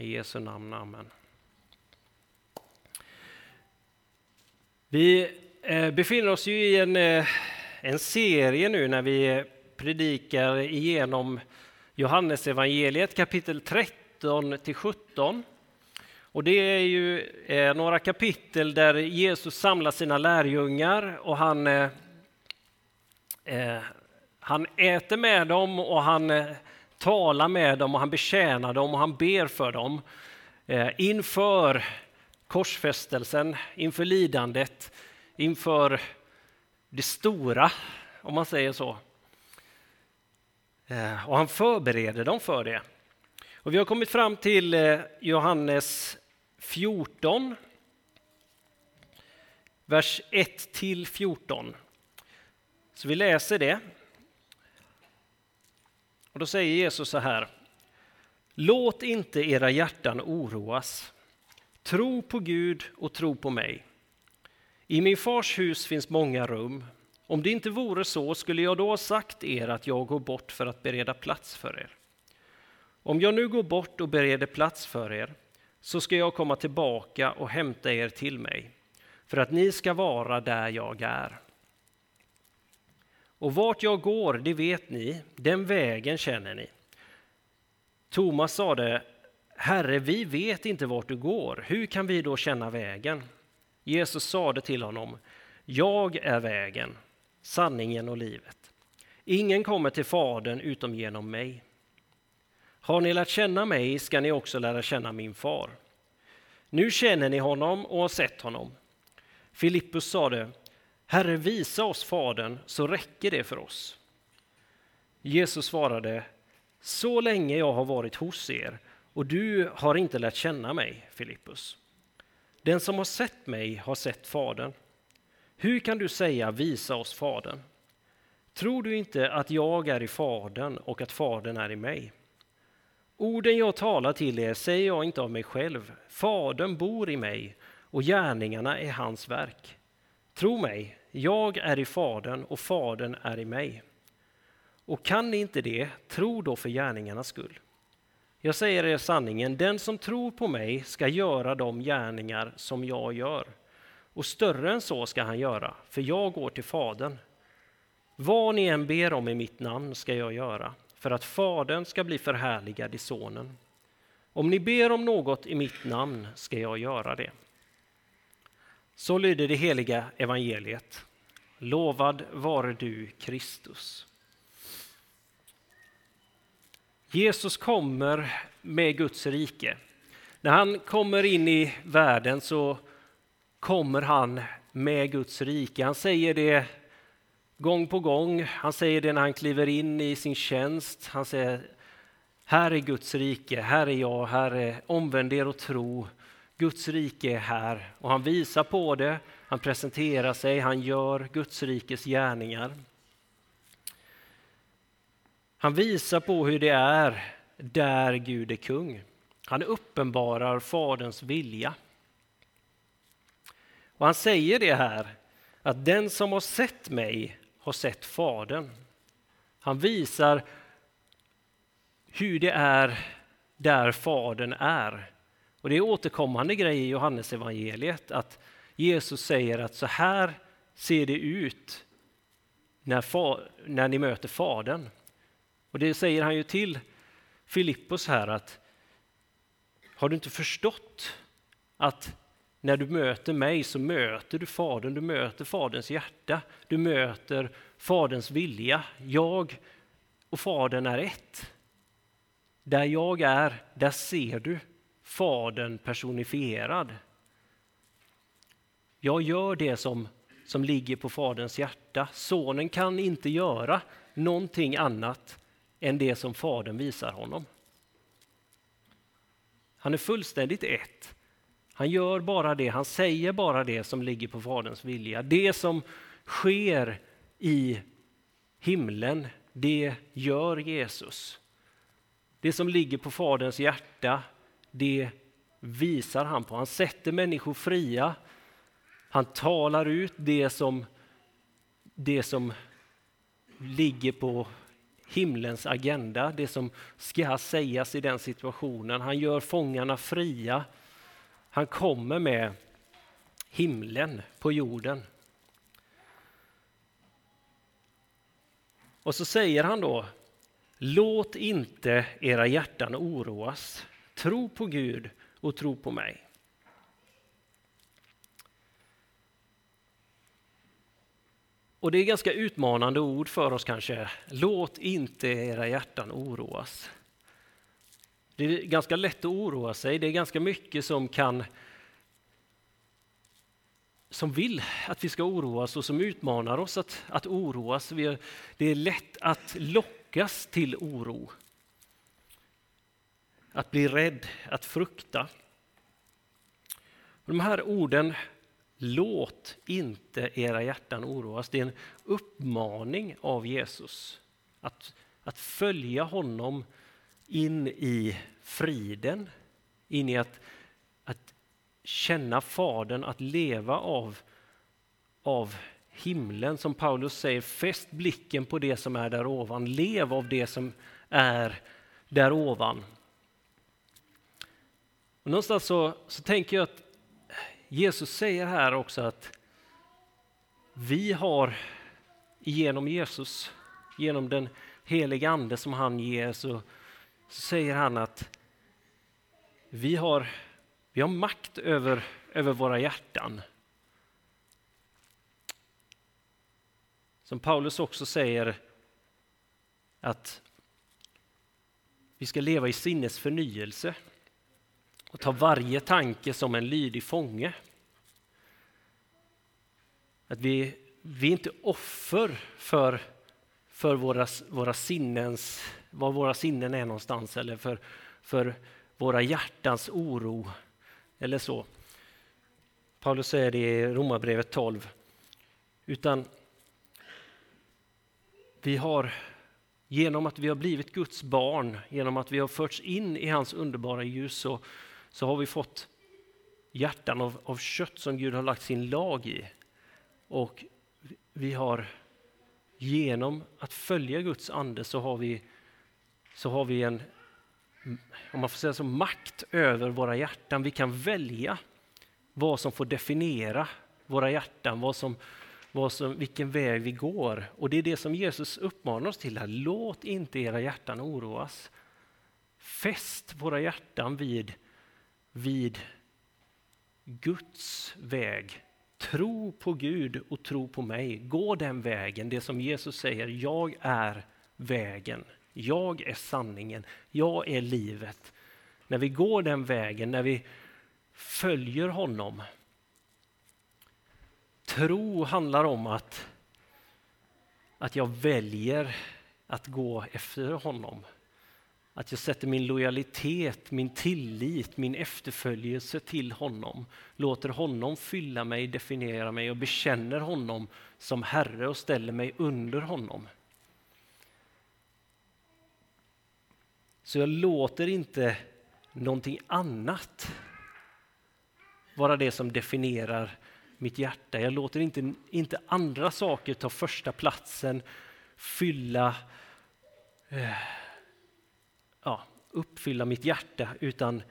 I Jesu namn, amen. Vi eh, befinner oss ju i en, eh, en serie nu när vi predikar igenom Johannes evangeliet kapitel 13 till 17. Och det är ju eh, några kapitel där Jesus samlar sina lärjungar och han, eh, han äter med dem och han talar med dem och han betjänar dem och han ber för dem eh, inför korsfästelsen, inför lidandet, inför det stora, om man säger så. Eh, och han förbereder dem för det. Och vi har kommit fram till eh, Johannes 14, vers 1 till 14. Så vi läser det. Och då säger Jesus så här. Låt inte era hjärtan oroas. Tro på Gud och tro på mig. I min fars hus finns många rum. Om det inte vore så skulle jag då ha sagt er att jag går bort för att bereda plats för er. Om jag nu går bort och bereder plats för er så ska jag komma tillbaka och hämta er till mig för att ni ska vara där jag är. Och vart jag går, det vet ni, den vägen känner ni. Thomas sade, Herre, vi vet inte vart du går, hur kan vi då känna vägen? Jesus sade till honom, jag är vägen, sanningen och livet. Ingen kommer till Fadern utom genom mig. Har ni lärt känna mig ska ni också lära känna min far. Nu känner ni honom och har sett honom. Filippus sade, Herre, visa oss Fadern så räcker det för oss. Jesus svarade, så länge jag har varit hos er och du har inte lärt känna mig, Filippus. Den som har sett mig har sett Fadern. Hur kan du säga visa oss Fadern? Tror du inte att jag är i Fadern och att Fadern är i mig? Orden jag talar till er säger jag inte av mig själv. Fadern bor i mig och gärningarna är hans verk. Tro mig, jag är i Fadern och Fadern är i mig. Och kan ni inte det, tro då för gärningarnas skull. Jag säger er sanningen, den som tror på mig ska göra de gärningar som jag gör. Och större än så ska han göra, för jag går till Fadern. Vad ni än ber om i mitt namn ska jag göra, för att Fadern ska bli förhärligad i Sonen. Om ni ber om något i mitt namn ska jag göra det. Så lyder det heliga evangeliet. Lovad vare du, Kristus. Jesus kommer med Guds rike. När han kommer in i världen så kommer han med Guds rike. Han säger det gång på gång. Han säger det när han kliver in i sin tjänst. Han säger här är Guds rike, här är jag, här är omvänd er och tro. Guds rike är här och han visar på det, han presenterar sig, han gör Guds rikes gärningar. Han visar på hur det är där Gud är kung. Han uppenbarar Faderns vilja. Och han säger det här, att den som har sett mig har sett Fadern. Han visar hur det är där Fadern är. Och Det är återkommande grej i Johannes evangeliet att Jesus säger att så här ser det ut när, far, när ni möter Fadern. Och det säger han ju till Filippos här att har du inte förstått att när du möter mig så möter du Fadern, du möter Faderns hjärta, du möter Faderns vilja. Jag och Fadern är ett. Där jag är, där ser du Fadern personifierad. Jag gör det som, som ligger på Faderns hjärta. Sonen kan inte göra någonting annat än det som Fadern visar honom. Han är fullständigt ett. Han gör bara det, han säger bara det som ligger på Faderns vilja. Det som sker i himlen, det gör Jesus. Det som ligger på Faderns hjärta, det visar han på. Han sätter människor fria. Han talar ut det som, det som ligger på himlens agenda, det som ska sägas i den situationen. Han gör fångarna fria. Han kommer med himlen på jorden. Och så säger han då, låt inte era hjärtan oroas. Tro på Gud och tro på mig. Och det är ganska utmanande ord för oss kanske. Låt inte era hjärtan oroas. Det är ganska lätt att oroa sig. Det är ganska mycket som kan som vill att vi ska oroas och som utmanar oss att, att oroas. Det är lätt att lockas till oro. Att bli rädd, att frukta. De här orden Låt inte era hjärtan oroas. Det är en uppmaning av Jesus att, att följa honom in i friden, in i att, att känna Fadern, att leva av, av himlen. Som Paulus säger, fäst blicken på det som är där ovan. Lev av det som är där ovan. Och någonstans så, så tänker jag att Jesus säger här också att vi har genom Jesus, genom den heliga Ande som han ger, så, så säger han att vi har, vi har makt över, över våra hjärtan. Som Paulus också säger att vi ska leva i sinnesförnyelse. förnyelse och ta varje tanke som en lydig fånge. Att vi, vi är inte offer för, för våra, våra sinnens, var våra sinnen är någonstans eller för, för våra hjärtans oro eller så. Paulus säger det i Romarbrevet 12. Utan vi har genom att vi har blivit Guds barn, genom att vi har förts in i hans underbara ljus så, så har vi fått hjärtan av, av kött som Gud har lagt sin lag i. Och vi har genom att följa Guds ande så har vi, så har vi en, om man får säga så, makt över våra hjärtan. Vi kan välja vad som får definiera våra hjärtan, vad som, vad som, vilken väg vi går. Och det är det som Jesus uppmanar oss till här. Låt inte era hjärtan oroas. Fäst våra hjärtan vid vid Guds väg. Tro på Gud och tro på mig. Gå den vägen, det som Jesus säger, jag är vägen. Jag är sanningen, jag är livet. När vi går den vägen, när vi följer honom. Tro handlar om att, att jag väljer att gå efter honom. Att jag sätter min lojalitet, min tillit, min efterföljelse till honom. Låter honom fylla mig, definiera mig och bekänner honom som Herre och ställer mig under honom. Så jag låter inte någonting annat vara det som definierar mitt hjärta. Jag låter inte, inte andra saker ta första platsen, fylla eh, ja, uppfylla mitt hjärta, utan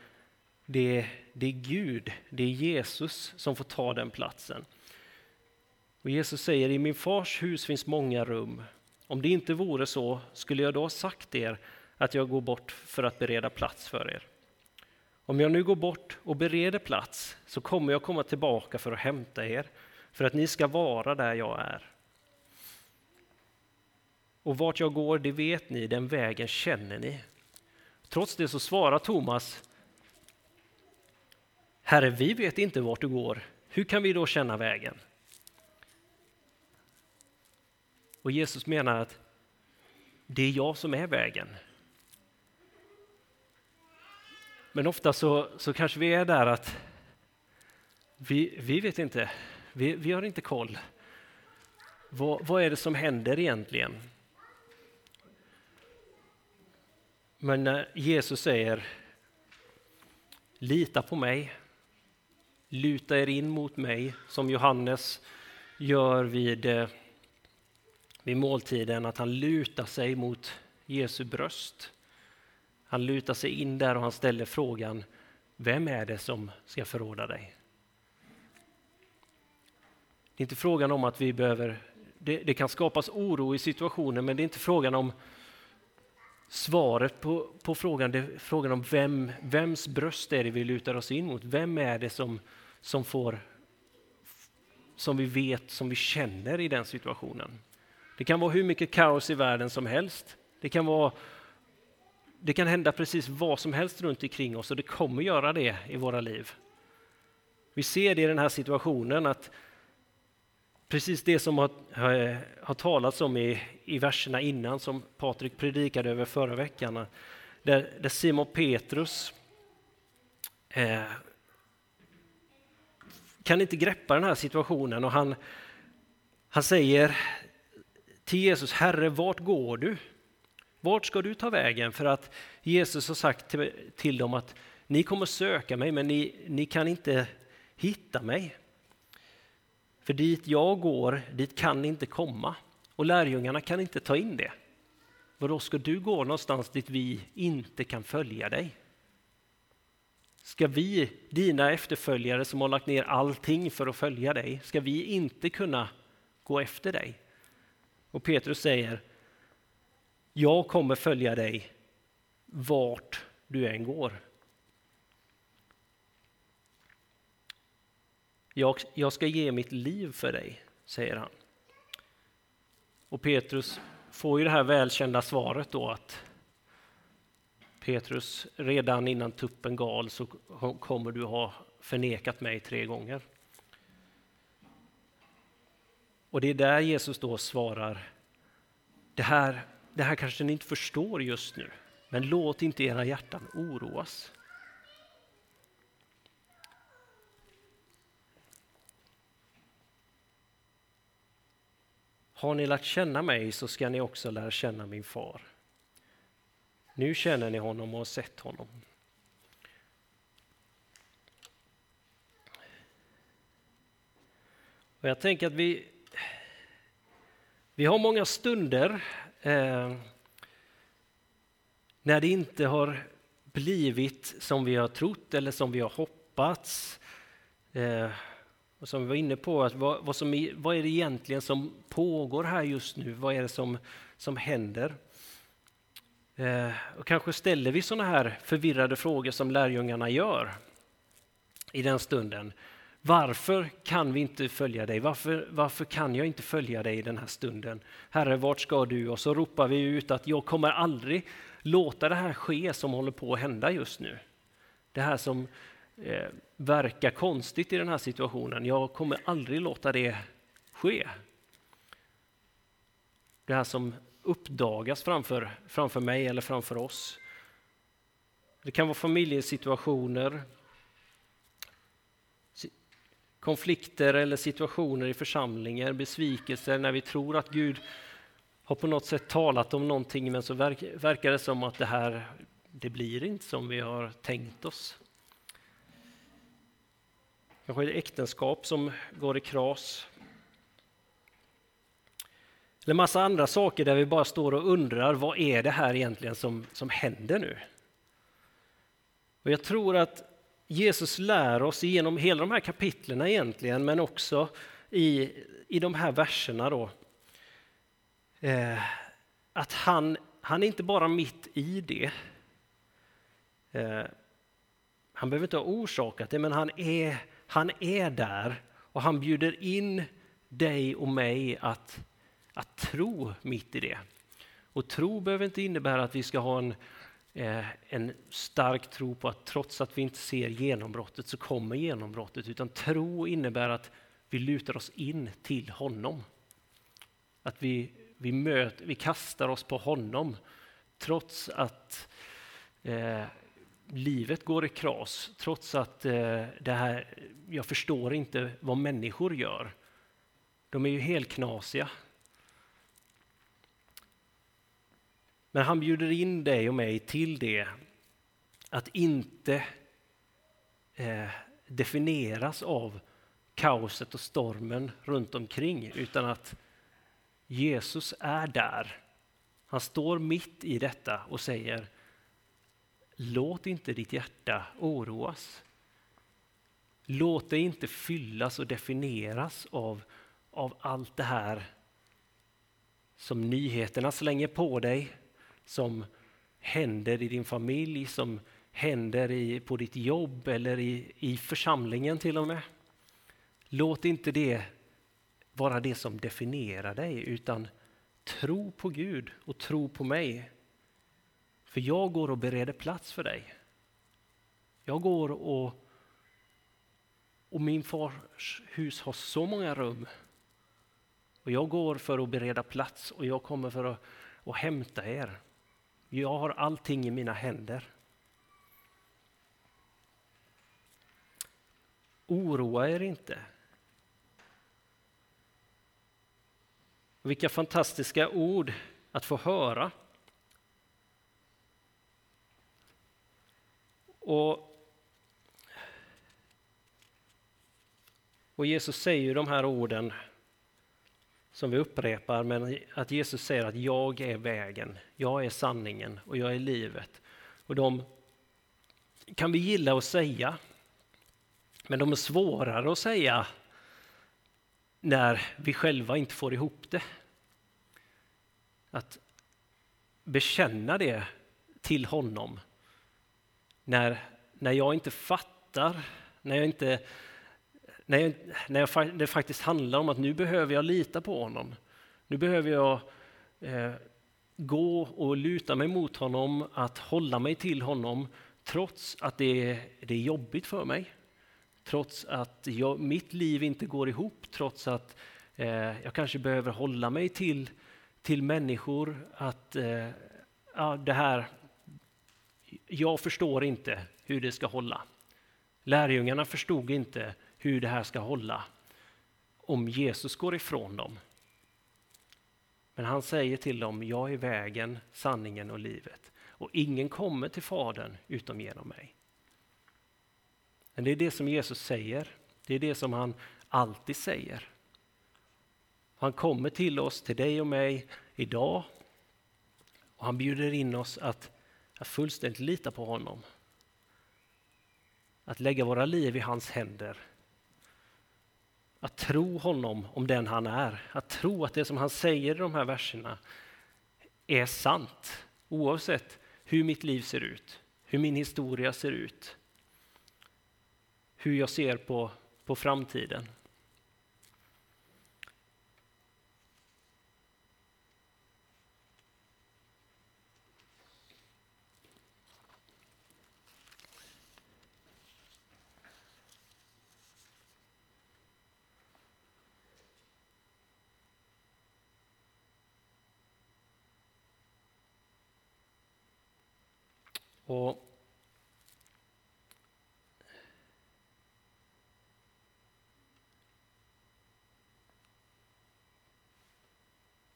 det är, det är Gud, det är Jesus som får ta den platsen. Och Jesus säger, i min fars hus finns många rum. Om det inte vore så, skulle jag då ha sagt er att jag går bort för att bereda plats för er. Om jag nu går bort och bereder plats, så kommer jag komma tillbaka för att hämta er, för att ni ska vara där jag är. Och vart jag går, det vet ni, den vägen känner ni. Trots det så svarar Thomas Herre, vi vet inte vart du går. Hur kan vi då känna vägen? Och Jesus menar att det är jag som är vägen. Men ofta så, så kanske vi är där att vi, vi vet inte, vi, vi har inte koll. Vad, vad är det som händer egentligen? Men när Jesus säger lita på mig, luta er in mot mig som Johannes gör vid, eh, vid måltiden, att han lutar sig mot, Jesu bröst. Han lutar sig in där och han ställer frågan, vem är det som ska förråda dig? Det är inte frågan om att vi behöver, det, det kan skapas oro i situationen, men det är inte frågan om svaret på, på frågan, det är frågan om vem, vems bröst är det vi lutar oss in mot? Vem är det som, som får, som vi vet, som vi känner i den situationen? Det kan vara hur mycket kaos i världen som helst. Det kan, vara, det kan hända precis vad som helst runt omkring oss och det kommer göra det i våra liv. Vi ser det i den här situationen att precis det som har, har, har talats om i, i verserna innan som Patrik predikade över förra veckan. Där, där Simon Petrus eh, kan inte greppa den här situationen och han, han säger till Jesus, Herre, vart går du? Vart ska du ta vägen? För att Jesus har sagt till, till dem att ni kommer söka mig, men ni, ni kan inte hitta mig. För dit jag går, dit kan ni inte komma. Och lärjungarna kan inte ta in det. Vadå, ska du gå någonstans dit vi inte kan följa dig? Ska vi, dina efterföljare som har lagt ner allting för att följa dig, ska vi inte kunna gå efter dig? Och Petrus säger, jag kommer följa dig vart du än går. Jag, jag ska ge mitt liv för dig, säger han. Och Petrus får ju det här välkända svaret då att Petrus, redan innan tuppen gal så kommer du ha förnekat mig tre gånger. Och det är där Jesus då svarar, det här, det här kanske ni inte förstår just nu, men låt inte era hjärtan oroas. Har ni lärt känna mig så ska ni också lära känna min far. Nu känner ni honom och har sett honom. Och jag tänker att vi, vi har många stunder eh, när det inte har blivit som vi har trott eller som vi har hoppats. Eh, och som vi var inne på, att vad, vad, som, vad är det egentligen som pågår här just nu? Vad är det som, som händer? Eh, och kanske ställer vi sådana här förvirrade frågor som lärjungarna gör i den stunden. Varför kan vi inte följa dig? Varför, varför kan jag inte följa dig i den här stunden? Herre, vart ska du? Och så ropar vi ut att jag kommer aldrig låta det här ske som håller på att hända just nu. Det här som eh, verkar konstigt i den här situationen. Jag kommer aldrig låta det ske. Det här som uppdagas framför, framför mig eller framför oss. Det kan vara familjesituationer, konflikter eller situationer i församlingar, besvikelser när vi tror att Gud har på något sätt talat om någonting men så verkar det som att det här, det blir inte som vi har tänkt oss. Kanske ett äktenskap som går i kras. Eller massa andra saker där vi bara står och undrar vad är det här egentligen som, som händer nu? Och jag tror att Jesus lär oss genom hela de här kapitlen egentligen, men också i, i de här verserna då, eh, att han, han är inte bara mitt i det. Eh, han behöver inte ha orsakat det, men han är han är där och han bjuder in dig och mig att, att tro mitt i det. Och tro behöver inte innebära att vi ska ha en, eh, en stark tro på att trots att vi inte ser genombrottet så kommer genombrottet. Utan tro innebär att vi lutar oss in till honom. Att vi, vi, möter, vi kastar oss på honom trots att eh, livet går i kras trots att eh, det här, jag förstår inte vad människor gör. De är ju helt knasiga. Men han bjuder in dig och mig till det, att inte eh, definieras av kaoset och stormen runt omkring, utan att Jesus är där Han står mitt i detta och säger Låt inte ditt hjärta oroas. Låt dig inte fyllas och definieras av, av allt det här som nyheterna slänger på dig, som händer i din familj, som händer i, på ditt jobb eller i, i församlingen till och med. Låt inte det vara det som definierar dig, utan tro på Gud och tro på mig. För jag går och bereder plats för dig. Jag går och och min fars hus har så många rum. Och jag går för att bereda plats och jag kommer för att, att hämta er. Jag har allting i mina händer. Oroa er inte. Vilka fantastiska ord att få höra. Och Och Jesus säger ju de här orden som vi upprepar, men att Jesus säger att jag är vägen, jag är sanningen och jag är livet. Och de kan vi gilla att säga, men de är svårare att säga när vi själva inte får ihop det. Att bekänna det till honom när, när jag inte fattar, när jag inte när, jag, när jag, det faktiskt handlar om att nu behöver jag lita på honom. Nu behöver jag eh, gå och luta mig mot honom, att hålla mig till honom trots att det är, det är jobbigt för mig. Trots att jag, mitt liv inte går ihop, trots att eh, jag kanske behöver hålla mig till, till människor. Att eh, ja, det här, jag förstår inte hur det ska hålla. Lärjungarna förstod inte hur det här ska hålla om Jesus går ifrån dem. Men han säger till dem, jag är vägen, sanningen och livet. Och ingen kommer till Fadern utom genom mig. Men det är det som Jesus säger. Det är det som han alltid säger. Han kommer till oss, till dig och mig, idag. Och han bjuder in oss att, att fullständigt lita på honom. Att lägga våra liv i hans händer att tro honom om den han är. Att tro att det som han säger i de här verserna är sant. Oavsett hur mitt liv ser ut, hur min historia ser ut. Hur jag ser på, på framtiden. Och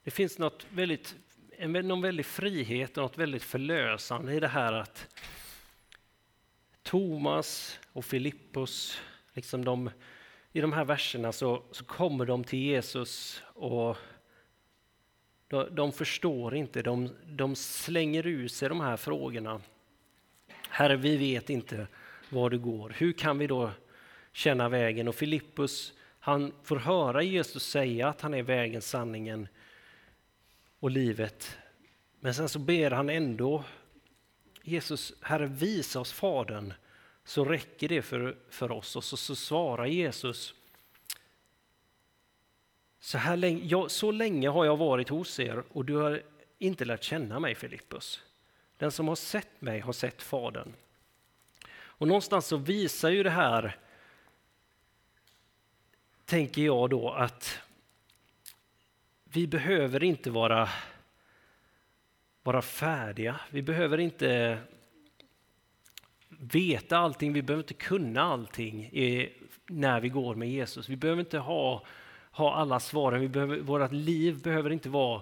Det finns något väldigt, någon väldig frihet och något väldigt förlösande i det här att Thomas och Filippos, liksom de, i de här verserna så, så kommer de till Jesus och de, de förstår inte, de, de slänger ur sig de här frågorna. Herre, vi vet inte var du går. Hur kan vi då känna vägen? Och Filippus, han får höra Jesus säga att han är vägen, sanningen och livet. Men sen så ber han ändå Jesus, Herre visa oss Fadern, så räcker det för, för oss. Och så, så svarar Jesus, så, här länge, jag, så länge har jag varit hos er och du har inte lärt känna mig Filippus. Den som har sett mig har sett Fadern. Och någonstans så visar ju det här, tänker jag då, att vi behöver inte vara, vara färdiga. Vi behöver inte veta allting, vi behöver inte kunna allting när vi går med Jesus. Vi behöver inte ha, ha alla svaren, vi behöver, vårt liv behöver inte vara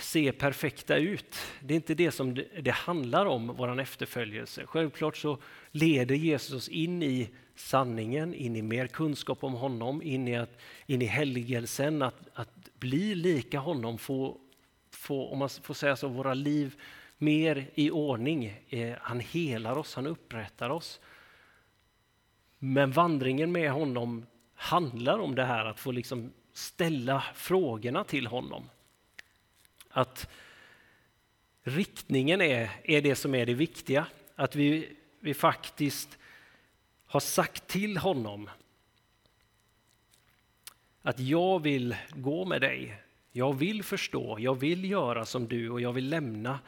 se perfekta ut. Det är inte det som det handlar om, vår efterföljelse. Självklart så leder Jesus oss in i sanningen, in i mer kunskap om honom, in i, att, in i helgelsen, att, att bli lika honom, få, få, om man får säga så, våra liv mer i ordning. Eh, han helar oss, han upprättar oss. Men vandringen med honom handlar om det här att få liksom ställa frågorna till honom. Att riktningen är, är det som är det viktiga. Att vi, vi faktiskt har sagt till honom att jag vill gå med dig. Jag vill förstå, jag vill göra som du och jag vill lämna,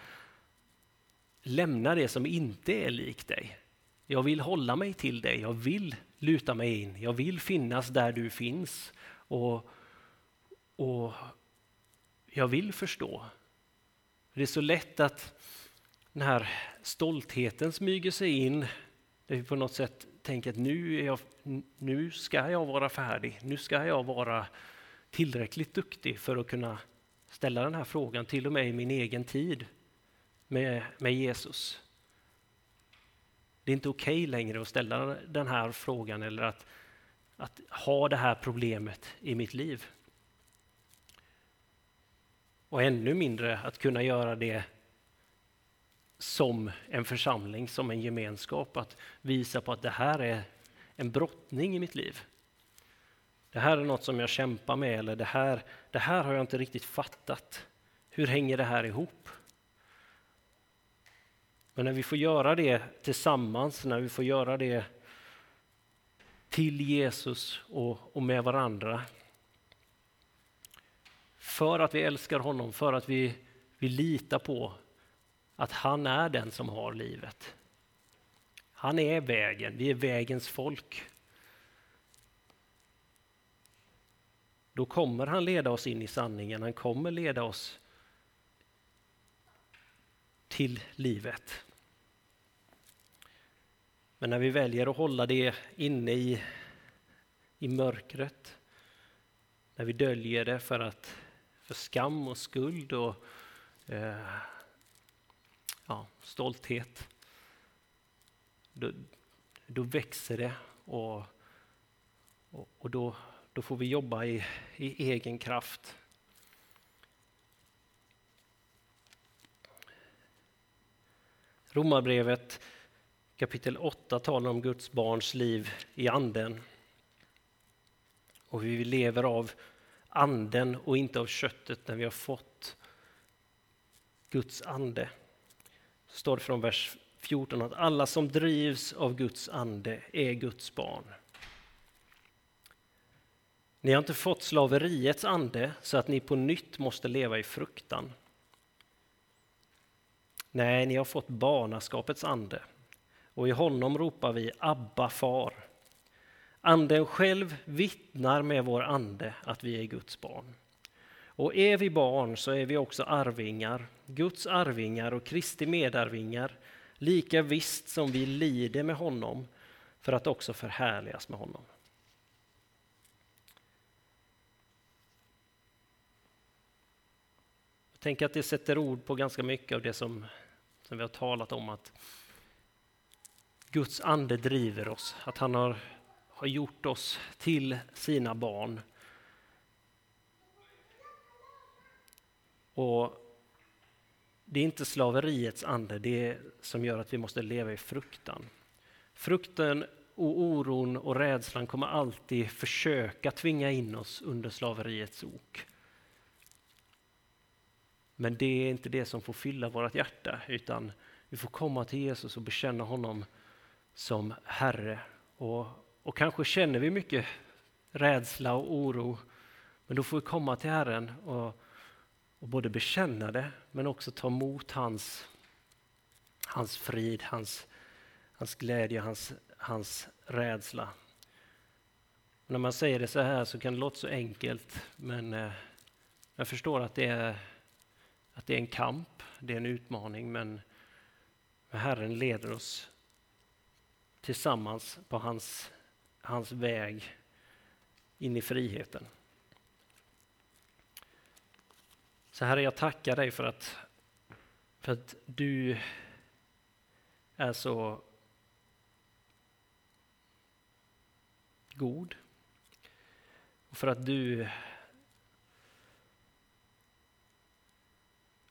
lämna det som inte är likt dig. Jag vill hålla mig till dig, jag vill luta mig in, jag vill finnas där du finns. Och, och jag vill förstå. Det är så lätt att den här stoltheten smyger sig in. Där vi på något sätt tänker att nu, jag, nu ska jag vara färdig. Nu ska jag vara tillräckligt duktig för att kunna ställa den här frågan, till och med i min egen tid med, med Jesus. Det är inte okej okay längre att ställa den här frågan eller att, att ha det här problemet i mitt liv. Och ännu mindre att kunna göra det som en församling, som en gemenskap. Att visa på att det här är en brottning i mitt liv. Det här är något som jag kämpar med eller det här, det här har jag inte riktigt fattat. Hur hänger det här ihop? Men när vi får göra det tillsammans, när vi får göra det till Jesus och, och med varandra. För att vi älskar honom, för att vi, vi litar på att han är den som har livet. Han är vägen, vi är vägens folk. Då kommer han leda oss in i sanningen, han kommer leda oss till livet. Men när vi väljer att hålla det inne i, i mörkret, när vi döljer det för, att, för skam och skuld och eh, ja, stolthet, då, då växer det och, och, och då, då får vi jobba i, i egen kraft. Romarbrevet kapitel 8 talar om Guds barns liv i anden. Och hur vi lever av anden och inte av köttet när vi har fått Guds ande. Så står det från vers 14 att alla som drivs av Guds ande är Guds barn. Ni har inte fått slaveriets ande så att ni på nytt måste leva i fruktan. Nej, ni har fått barnaskapets ande och i honom ropar vi Abba far. Anden själv vittnar med vår ande att vi är Guds barn. Och är vi barn så är vi också arvingar, Guds arvingar och Kristi medarvingar, lika visst som vi lider med honom för att också förhärligas med honom. Jag tänker att det sätter ord på ganska mycket av det som, som vi har talat om, att Guds ande driver oss, att han har, har gjort oss till sina barn. Och det är inte slaveriets ande det som gör att vi måste leva i fruktan. Frukten och oron och rädslan kommer alltid försöka tvinga in oss under slaveriets ok. Men det är inte det som får fylla vårt hjärta, utan vi får komma till Jesus och bekänna honom som Herre. Och, och kanske känner vi mycket rädsla och oro, men då får vi komma till Herren och, och både bekänna det, men också ta emot hans, hans frid, hans, hans glädje, hans, hans rädsla. Och när man säger det så här så kan det låta så enkelt, men eh, jag förstår att det, är, att det är en kamp, det är en utmaning, men Herren leder oss tillsammans på hans, hans väg in i friheten. Så Herre, jag tackar dig för att, för att du är så god. Och för att du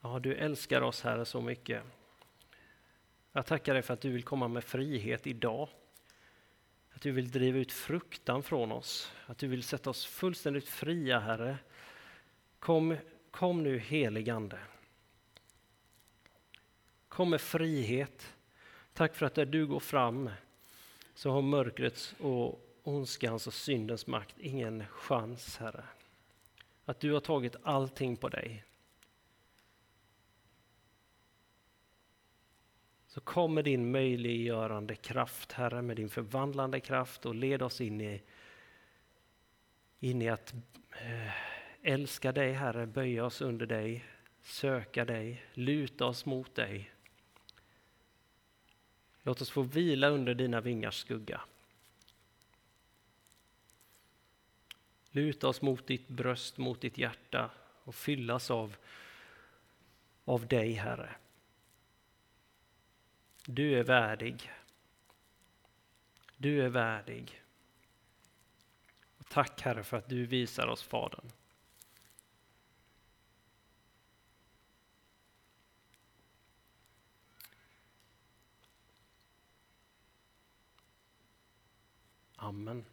Ja, du älskar oss Herre så mycket. Jag tackar dig för att du vill komma med frihet idag. Att du vill driva ut fruktan från oss, att du vill sätta oss fullständigt fria Herre. Kom, kom nu heligande. Kom med frihet. Tack för att där du går fram så har mörkrets och ondskans och syndens makt ingen chans, Herre. Att du har tagit allting på dig. Så kom med din möjliggörande kraft, Herre, med din förvandlande kraft och led oss in i, in i att eh, älska dig, Herre, böja oss under dig, söka dig, luta oss mot dig. Låt oss få vila under dina vingars skugga. Luta oss mot ditt bröst, mot ditt hjärta och fyllas av, av dig, Herre. Du är värdig. Du är värdig. Och tack Herre för att du visar oss Fadern. Amen.